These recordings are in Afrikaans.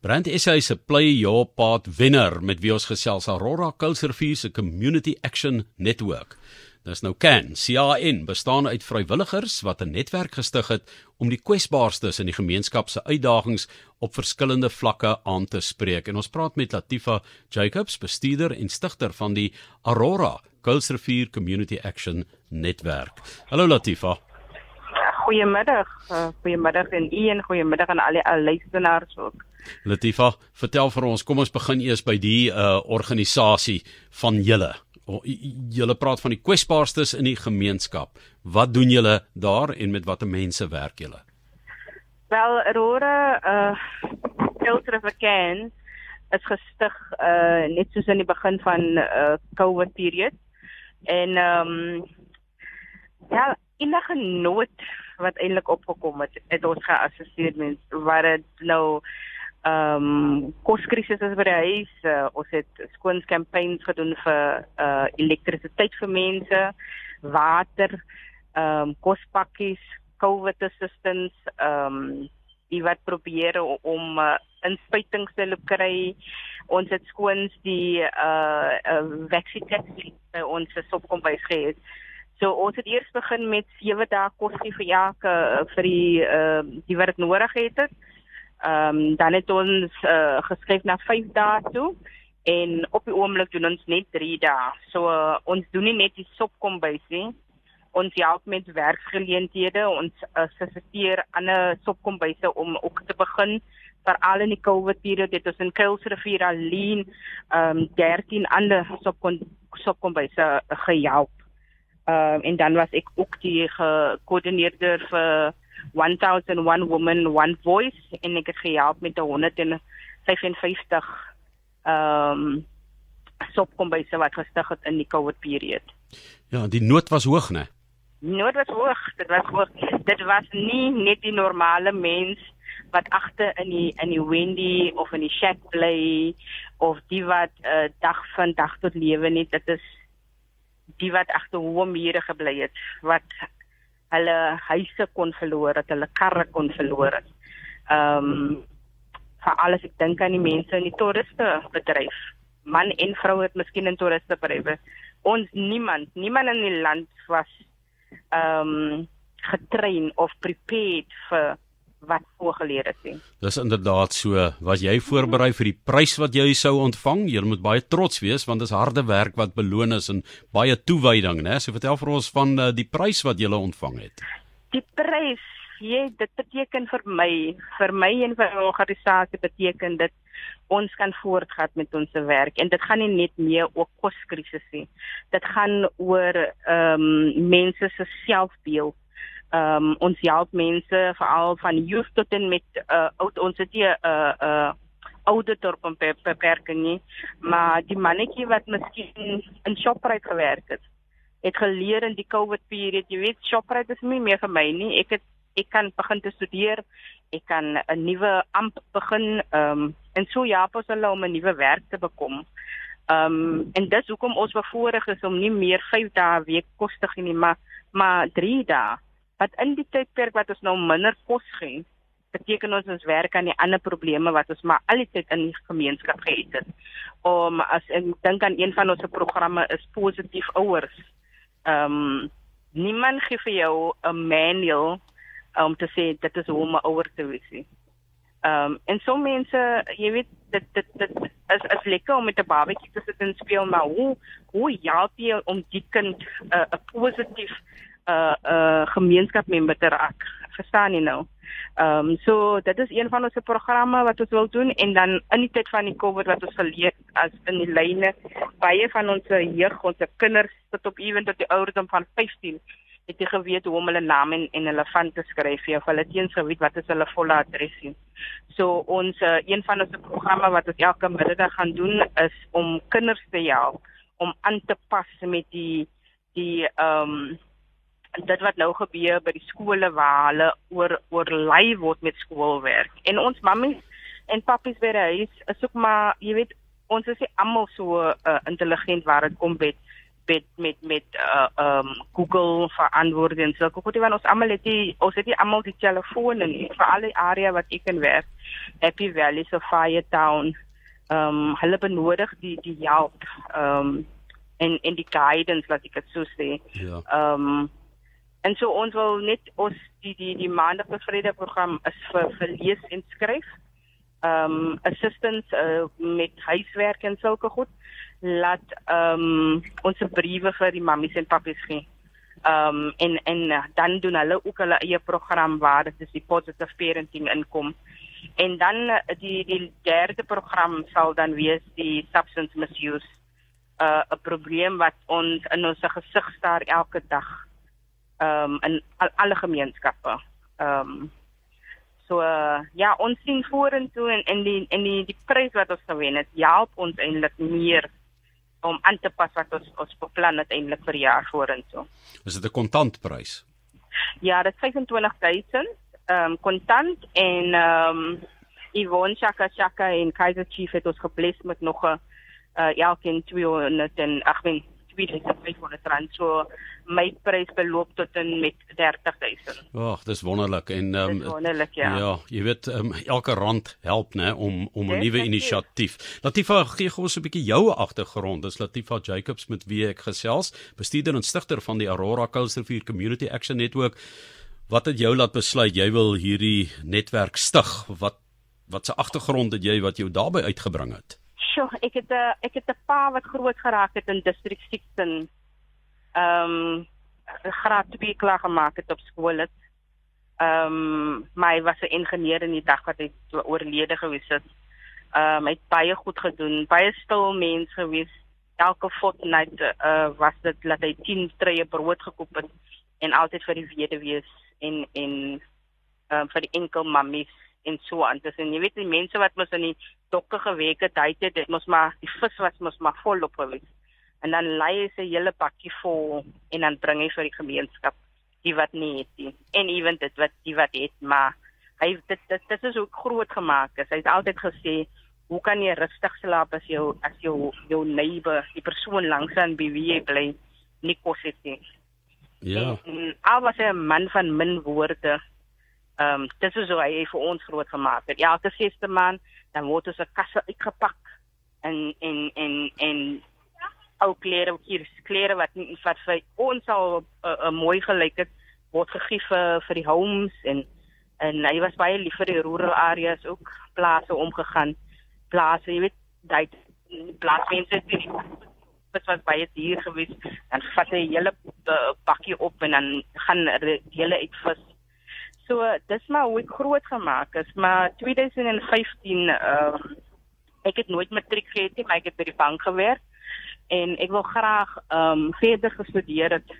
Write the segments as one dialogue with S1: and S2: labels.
S1: Brand SA se Play Your Part wenner met wie ons gesels Aurora Kulsrivier se Community Action Network. Dis nou CAN. CAN bestaan uit vrywilligers wat 'n netwerk gestig het om die kwesbaarstes in die gemeenskap se uitdagings op verskillende vlakke aan te spreek. En ons praat met Latifa Jacobs, bestuurder en stigter van die Aurora Kulsrivier Community Action Netwerk. Hallo Latifa.
S2: Goeiemiddag. Uh, goeiemiddag en u en goeiemiddag aan al die luisteraars ook.
S1: Latifa, vertel vir ons, kom ons begin eers by die uh organisasie van julle. Julle praat van die kwesbaarstes in die gemeenskap. Wat doen julle daar en met watter mense werk julle?
S2: Wel, Aurora uh Filter of Again is gestig uh net soos in die begin van uh COVID period. En ehm um, ja, enige nood wat eintlik opgekom het, het ons geassisteer met wat dit nou ehm um, koskrisis is by die huis. Uh, ons het skoons campaigns gedoen vir uh elektrisiteit vir mense, water, ehm um, kospakkies, COVID assistance, ehm um, die wat probeer om uh, inspuitings te loop kry. Ons het skoons die uh, uh vaksinasie by ons sopkombuis gehad. So ons het eers begin met 7 dae kos gee vir elke vir die uh die wat nodig het. het. Ehm um, dan het ons uh, geskryf na 5 dae toe en op die oomblik doen ons net 3 dae. So uh, ons doen nie net die sopkombuisie. Ons help met werksgeleenthede. Ons assisteer ander sopkombuise om ook te begin vir al in die COVID periode het ons in Kuilsrivier alleen ehm um, 13 ander sopkom sopkombuise gehelp. Um, en dan was ek ook die gekoördineerder vir 1001 woman one voice en ek het gehelp met 155 ehm um, sopkombuise wat gestig het in die COVID period.
S1: Ja, die nood was hoog, né?
S2: Nood was hoog. Dit was hoog. Dit was nie net die normale mens wat agter in die in die Wendy of in die shack bly of die wat uh, dag van dag tot lewe net dit is die wat agter hoë mure gebly het wat hulle huise kon verloor het, hulle karre kon verloor het. Ehm um, vir alles ek dink aan die mense in die toeriste bedryf. Man en vrou het miskien in toeriste bedryf. Ons niemand, niemand in die land was ehm um, getrein of prepared vir wat voorgeleer het nie.
S1: Dis inderdaad so. Was jy voorberei vir die prys wat jy sou ontvang? Jy moet baie trots wees want dis harde werk wat beloon is en baie toewyding, né? So vertel vir ons van uh, die prys wat jy ontvang het.
S2: Die prys, jy, dit beteken vir my, vir my en vir my organisasie beteken dit ons kan voortgaan met ons werk en dit gaan nie net meer oor koskrisis nie. Dit gaan oor ehm um, mense se selfbeeld ehm um, ons help mense veral van youth tot en met uh oud ons het hier 'n uh, uh ouditor van beperking nie maar die mannetjie wat miskien in Shoprite gewerk het het geleer in die COVID periode jy weet Shoprite is nie meer vir my nie ek het ek kan begin te studeer ek kan 'n nuwe amp begin ehm um, en so ja pas hulle om 'n nuwe werk te bekom. Ehm um, en dis hoekom ons bevoorreg is om nie meer 5 dae week kos te gee nie maar maar 3 dae wat in die tydperk wat ons nou minder kos gee, beteken ons ons werk aan die ander probleme wat ons maar al die tyd in die gemeenskap gehad het. Om as ek dink aan een van ons programme is positief ouers. Ehm um, niemand gee vir jou 'n manual om te sê dit is hoe om 'n ouer te wees. Ehm um, en so mense, jy weet dit dit dit is is lekker om met 'n babatjie te sit en speel, maar hoe hoe help jy om die kind 'n uh, positief 'n uh, gemeenskapmember te raak. Verstaan jy nou? Ehm um, so dit is een van ons programme wat ons wil doen en dan in die tyd van die COVID wat ons geleer as in die lyne baie van ons jeug, ons kinders tot op ewen tot die ouderdom van 15 het jy geweet hoe om hulle name en, en hulle van te skryf of hulle teens geweet wat is hulle volle adres nie. So ons uh, een van ons programme wat ons elke middag gaan doen is om kinders te help om aan te pas met die die ehm um, dit wat nou gebeur by die skole waar hulle oor oorlei word met skoolwerk. En ons mammies en pappies by die huis is ook maar, jy weet, ons is nie almal so uh, intelligent waar dit kom met met met met uh um Google vir antwoorde en so. Goed, want ons almal het die ons het die almal die telefone nie vir alle area wat ek kan werk. Happy Valley, Sophia Town. Um hulle benodig die die help um en en die guidance wat ek dit so sê.
S1: Ja.
S2: Um en so ons wil net ons die die die maandag bevrede program is vir vir lees en skryf. Um assistance uh, met huiswerk en sulke goed laat ehm um, ons briewe vir die mammies en pappies gee. Ehm um, en en uh, dan doen hulle ook hulle eie program waar dit is die positive parenting inkom. En dan uh, die die derde program sal dan wees die substance misuse. 'n uh, probleem wat ons in ons gesig staar elke dag. Ehm um, in al, alle gemeenskappe. Ehm um, So uh, ja, ons sien vorentoe en en die en die die prys wat ons gewen het, help ons eintlik meer om aan te pas wat ons ons beplan het eintlik vir jaar vorentoe.
S1: Is dit 'n kontantprys?
S2: Ja, dit 25000 ehm um, kontant en ehm um, Yvonne Chaka Chaka en Kaiser Chief het ons gebless met nog 'n uh, elkeen 200 en ag nee 2500 rand. So my prys beloop tot en met 30000.
S1: Ag, dis wonderlik en ehm
S2: um, wonderlik ja.
S1: Ja, jy weet um, elke rand help nê om om 'n nuwe inisiatief. Latifa gee gou ons 'n bietjie jou agtergrond. Dis Latifa Jacobs met wie ek gesels, bestuurder en stigter van die Aurora Coastal Community Action Network. Wat het jou laat besluit jy wil hierdie netwerk stig? Wat wat se agtergrond het jy wat jou daarbey uitgebring het?
S2: Sjoe, ek het 'n ek het 'n pa wat groot geraak het in distrik 16 ehm um, graad 2 klaar gemaak het op skool het. Ehm um, my was 'n ingenieur in die dag wat hy oorlede gewees het. Ehm um, hy het baie goed gedoen, baie stil mens gewees. Elke fortnight uh, was dit dat hy 10 treë brood gekoop het en altyd vir die weduwees en en ehm um, vir die enkel mammies en so aan. Dis en jy weet die mense wat mos in die dokke gewerk het, hy het dit mos maar die vis was mos maar vol op gewees en dan lei hy sy hele bakkie vol en dan bring hy vir die gemeenskap die wat nie het nie. En ewen dit wat die wat het maar hy dit dit, dit is ook groot gemaak is. Hy het altyd gesê hoe kan jy rustig slaap as jou as jou jou neighbor die persoon langs aan wie jy bly nie kos het nie?
S1: Ja.
S2: En al was hy 'n man van min woorde ehm um, dit is hoe hy vir ons groot gemaak het. Elke sesde man dan word ons 'n kasse uitgepak en en en en ou klere hier klere wat wat vir ons al 'n uh, uh, mooi gelyk het word gegee vir vir die homes en en hy was baie lief vir die rural areas ook plase omgegaan plase jy weet daai plaasmense dit wat was baie duur geweest dan vat hy hele uh, bakkie op en dan gaan hele uitvis so dis maar hoe ek groot gemaak is maar 2015 uh, ek het nooit matriek gehad nie maar ek het by die bank gewerk en ek wil graag ehm um, verder gestudeer het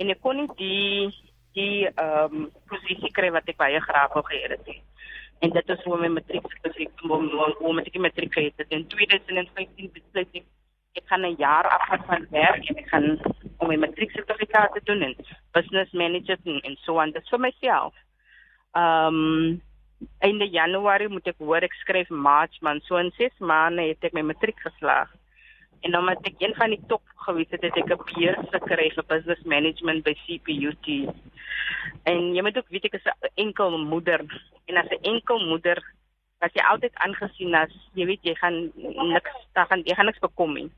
S2: en ek kon nie die die ehm um, posisie kry wat ek baie graag wou gehad het nie. En dit is hoe my matriek spesifiek om om met die matriek het in 2015 besluit ek ek gaan 'n jaar afgaan van werk en ek gaan om my matriek sertifikaat te doen en business manager en, en so aan dit vir myself. Ehm um, einde Januarie moet ek hoor ek skryf Maart man so in 6 maande het ek my matriek geslaag en dan het ek een van die top gewees het, het ek 'n beurs gekry vir business management by CPUT. En jy moet ook weet ek is 'n enkel moeder en as 'n enkel moeder as jy altyd aangesien as jy weet jy gaan niks gaan jy gaan niks bekom nie.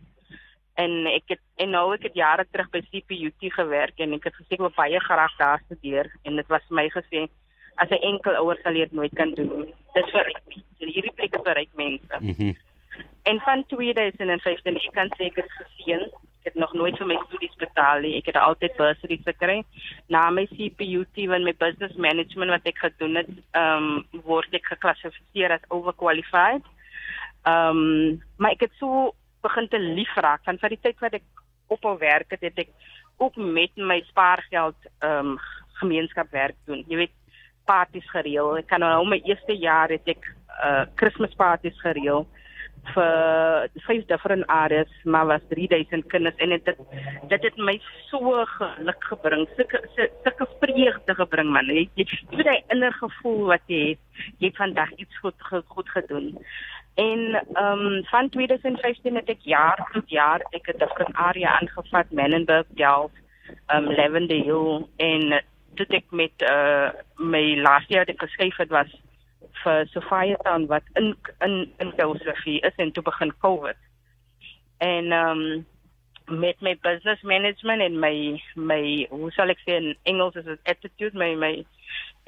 S2: En ek het en nou ek het jare terug by CPUT gewerk en ek het gesê ek wil baie graag daar studeer en dit was my gesê as 'n enkel ouer sal jy dit nooit kan doen. Dis vir hierdie plek is vir ryk mense. Mm En van 2015 ek kan gesien, ek het nog nooit vir my studies betaal nie. Ek het altyd bursaries gekry. Na my CPUT van my business management wat ek gedoen het, ehm um, word ek geklassifiseer as overqualified. Ehm um, maar ek het so begin te lief raak van vir die tyd wat ek ophou werk het, het ek ook met my spaargeld ehm um, gemeenskapwerk doen. Jy weet parties gereël. Ek kan nou my eerste jaar het ek uh Kersfeesparties gereël vir vyf different areas maar was 3000 kinders en dit dit het my so geluk gebring sulke sulke vreugde gebring man. Jy het 'n inner gevoel wat jy het. Jy het vandag iets goed goed gedoen. En ehm um, van 2015 het ek jaar tot jaar ek het 'n area aangevat, Menenberg, Delft, ehm um, Lavendale en toe ek met uh my laaste jaar het geskuif het was vir Sofia Town wat in in in filosofie is en toe begin COVID. En ehm um, met my business management en my my hoe sal ek sê in Engels is dit attitude my my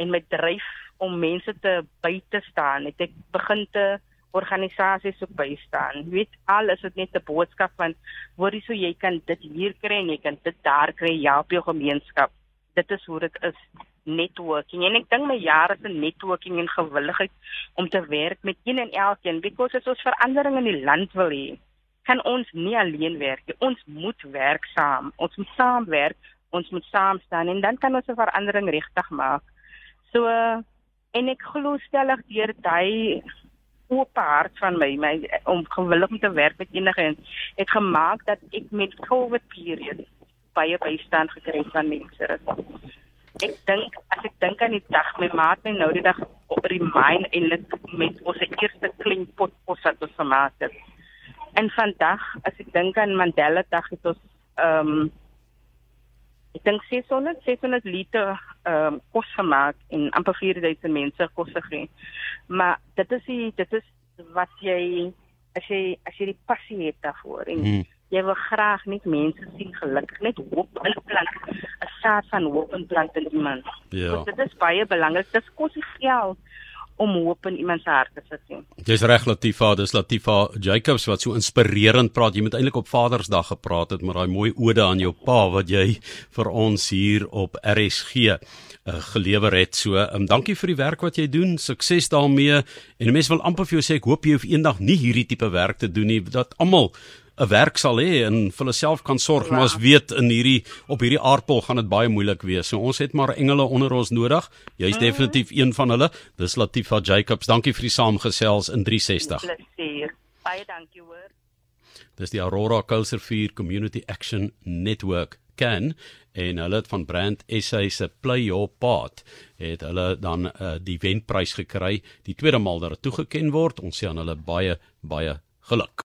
S2: en my dryf om mense te by te staan. Het ek begin te organisasies ook bystaan. Jy weet al is dit net 'n boodskap van hoorie so jy kan dit hier kry en jy kan dit daar kry ja op jou gemeenskap dit is hoe dit is. Networking. En ek dink my jare se networking en gewilligheid om te werk met een en elkeen because as ons verandering in die land wil hê kan ons nie alleen werk nie. Ons moet werk saam. Ons moet saamwerk ons moet saam staan en dan kan ons 'n verandering regtig maak. So en ek glo stellig deur daai oop hart van my my om gewillig om te werk met enige en het gemaak dat ek met covid period baie bystand gekry van mense. Ek dink as ek dink aan die dag my maat my nou die dag op remind en dit met ons eerste klein pot pos wat ons gemaak het. En vandag as ek dink aan Mandela dag het ons ehm um, ek dink 600 600 liter ehm um, kos gemaak en amper 4000 mense kos gegee. Maar dit is die, dit is wat jy as jy as jy die passie het daarvoor en hmm jy wil graag net mense sien gelukkig, net hoop inplant, 'n saad van hoop inplant in iemand.
S1: Ja.
S2: So, dit is baie belangrik. Dit kos geld om hoop in iemand se hart te sit.
S1: Dis reg Latifa, dis Latifa Jacobs wat so inspirerend praat. Jy moet eintlik op Vadersdag gepraat het met daai mooi ode aan jou pa wat jy vir ons hier op RSG uh, eh, gelewer het. So, um, dankie vir die werk wat jy doen. Sukses daarmee. En mense wil amper vir jou sê ek hoop jy hoef eendag nie hierdie tipe werk te doen nie. Dat almal 'n werk sal hê en vir hulle self kan sorg, ja. maar ons weet in hierdie op hierdie aardpol gaan dit baie moeilik wees. So ons het maar engele onder ons nodig. Jy's mm. definitief een van hulle. Dis Latifa Jacobs. Dankie vir die saamgesels in 360.
S2: Plesier. Baie dankie hoor.
S1: Dis die Aurora Kulservuur Community Action Network ken en hulle het van Brand SA se Play Your Part het hulle dan uh, die wenprys gekry die tweede maal dat dit toegeken word ons sê aan hulle baie baie geluk